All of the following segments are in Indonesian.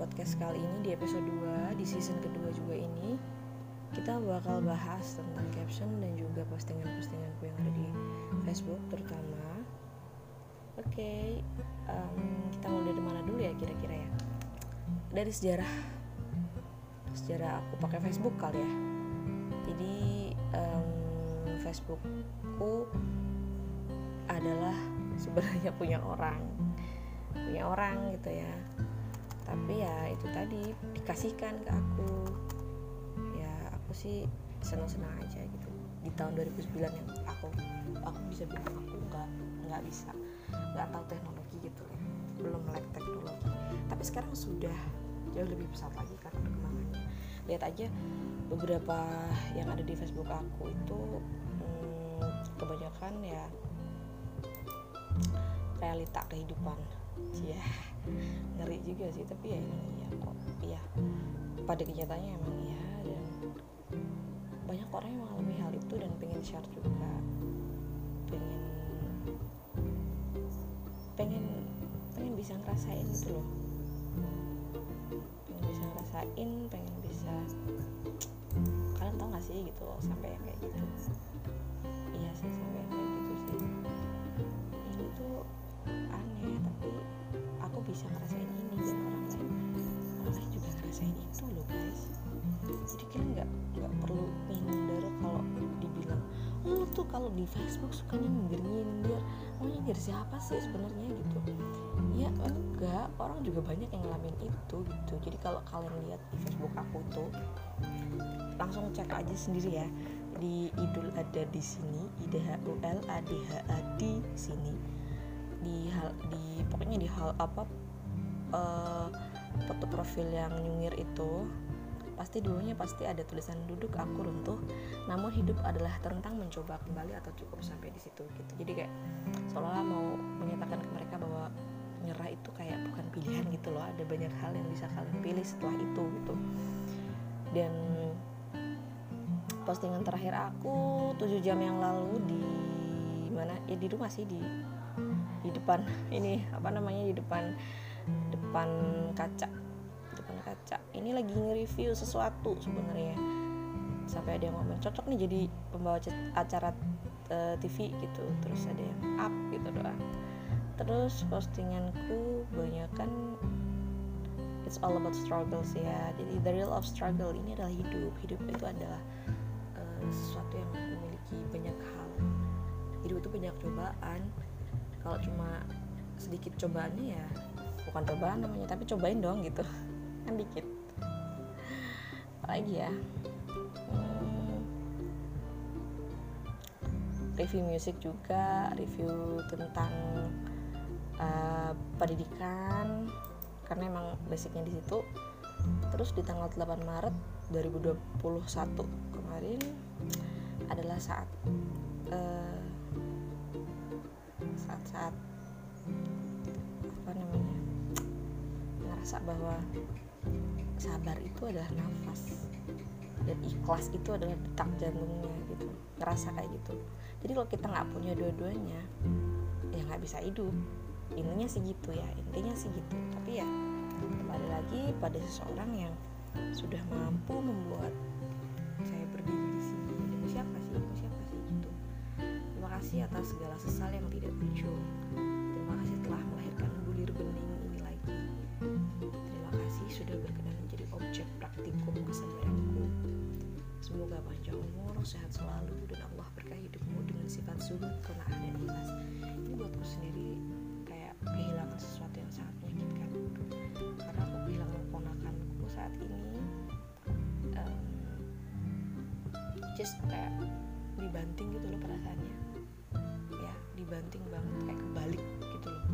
podcast kali ini di episode 2 di season kedua juga ini kita bakal bahas tentang caption dan juga postingan-postinganku yang ada di Facebook terutama. Oke, okay, um, kita mulai dari mana dulu ya kira-kira ya? Dari sejarah sejarah aku pakai Facebook kali ya. Jadi um, Facebookku adalah sebenarnya punya orang punya orang gitu ya tapi ya itu tadi dikasihkan ke aku. Ya aku sih senang-senang aja gitu. Di tahun 2009 yang aku aku bisa bilang aku nggak nggak bisa nggak tahu teknologi gitu ya belum melek teknologi. Tapi sekarang sudah jauh lebih besar lagi karena perkembangannya. Lihat aja beberapa yang ada di Facebook aku itu hmm, kebanyakan ya realita kehidupan. Ya ngeri juga sih tapi ya emang iya kok iya. Pada kenyataannya emang iya dan banyak orang yang mengalami hal itu dan pengen share juga. Pengen pengen pengen bisa ngerasain gitu loh. Pengen bisa ngerasain pengen bisa kalian tau gak sih gitu loh sampai yang kayak gitu bisa ngerasain ini dan orang lain orang lain juga ngerasain itu loh guys. Jadi kita nggak nggak perlu minder kalau dibilang oh, lu tuh kalau di Facebook sukanya nyindir nyindir. Mau nyindir siapa sih sebenarnya? Gitu. Ya enggak. Orang juga banyak yang ngalamin itu gitu. Jadi kalau kalian lihat di Facebook aku tuh langsung cek aja sendiri ya. Di Idul ada di sini IDHUL ADHA di sini di hal di pokoknya di hal apa uh, foto profil yang nyungir itu pasti dulunya pasti ada tulisan duduk aku runtuh namun hidup adalah tentang mencoba kembali atau cukup sampai di situ gitu. Jadi kayak seolah mau menyatakan ke mereka bahwa nyerah itu kayak bukan pilihan gitu loh ada banyak hal yang bisa kalian pilih setelah itu gitu. Dan postingan terakhir aku 7 jam yang lalu di mana? Ya di rumah sih di di depan. Ini apa namanya di depan depan kaca. Depan kaca. Ini lagi nge-review sesuatu sebenarnya. Sampai ada yang ngomong cocok nih jadi pembawa acara uh, TV gitu. Terus ada yang up gitu doang. Terus postinganku banyak kan it's all about struggles ya. Jadi the real of struggle ini adalah hidup. Hidup itu adalah uh, sesuatu yang memiliki banyak hal. Hidup itu banyak cobaan kalau cuma sedikit cobaannya ya bukan cobaan namanya tapi cobain dong gitu. Kan dikit. Apalagi ya? Hmm, review musik juga review tentang uh, pendidikan. Karena emang basicnya di situ. Terus di tanggal 8 Maret 2021 kemarin adalah saat uh, saat-saat apa namanya ngerasa bahwa sabar itu adalah nafas dan ikhlas itu adalah detak jantungnya gitu ngerasa kayak gitu. Jadi kalau kita nggak punya dua-duanya ya nggak bisa hidup. Intinya sih gitu ya intinya sih gitu. Tapi ya kembali lagi pada seseorang yang sudah mampu membuat kasih atas segala sesal yang tidak berujung. Terima kasih telah melahirkan bulir bening ini lagi. Terima kasih sudah berkenan menjadi objek praktikum kesabaranku. Semoga panjang umur sehat selalu dan Allah berkahi hidupmu dengan sifat zuhud kona'ah dan ikhlas. Ini buatku sendiri kayak kehilangan sesuatu yang sangat menyakitkan. Karena aku kehilangan ponakanku saat ini um, just kayak dibanting gitu loh perasaannya dibanting banget kayak kebalik gitu loh.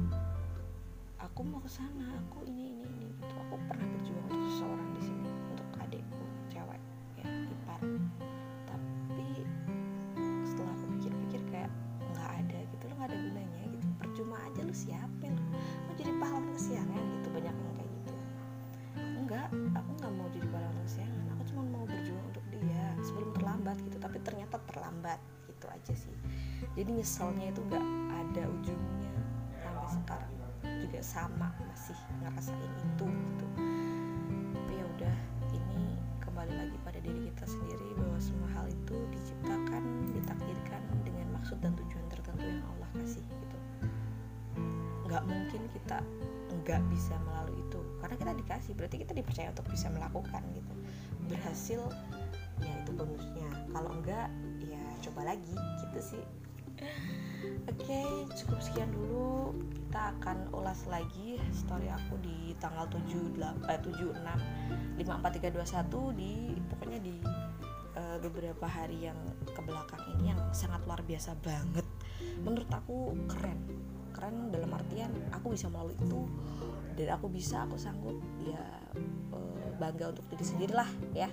Aku mau ke sana aku ini ini ini gitu. Aku pernah berjuang untuk seseorang di sini untuk adikku cewek ya ipar. Tapi setelah aku pikir-pikir kayak nggak ada gitu lo nggak ada gunanya gitu. Percuma aja lu siapin. Mau jadi pahlawan kesiangan gitu banyak yang kayak gitu. Enggak aku nggak mau jadi pahlawan kesiangan. Aku cuma mau berjuang untuk dia sebelum terlambat gitu. Tapi ternyata terlambat gitu aja sih jadi nyeselnya itu nggak ada ujungnya sampai sekarang. Juga sama masih ngerasain itu gitu. Udah ini kembali lagi pada diri kita sendiri bahwa semua hal itu diciptakan ditakdirkan dengan maksud dan tujuan tertentu yang Allah kasih gitu. Nggak mungkin kita nggak bisa melalui itu. Karena kita dikasih berarti kita dipercaya untuk bisa melakukan gitu. Berhasil ya itu bonusnya. Kalau enggak ya coba lagi gitu sih Oke, cukup sekian dulu. Kita akan ulas lagi story aku di tanggal 7 eh, 76 54321 di pokoknya di uh, beberapa hari yang ke belakang ini yang sangat luar biasa banget. Menurut aku keren. Keren dalam artian aku bisa melalui itu dan aku bisa, aku sanggup ya uh, bangga untuk diri sendiri lah ya.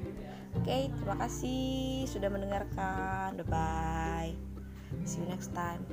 Oke, terima kasih sudah mendengarkan. Bye bye. See you next time.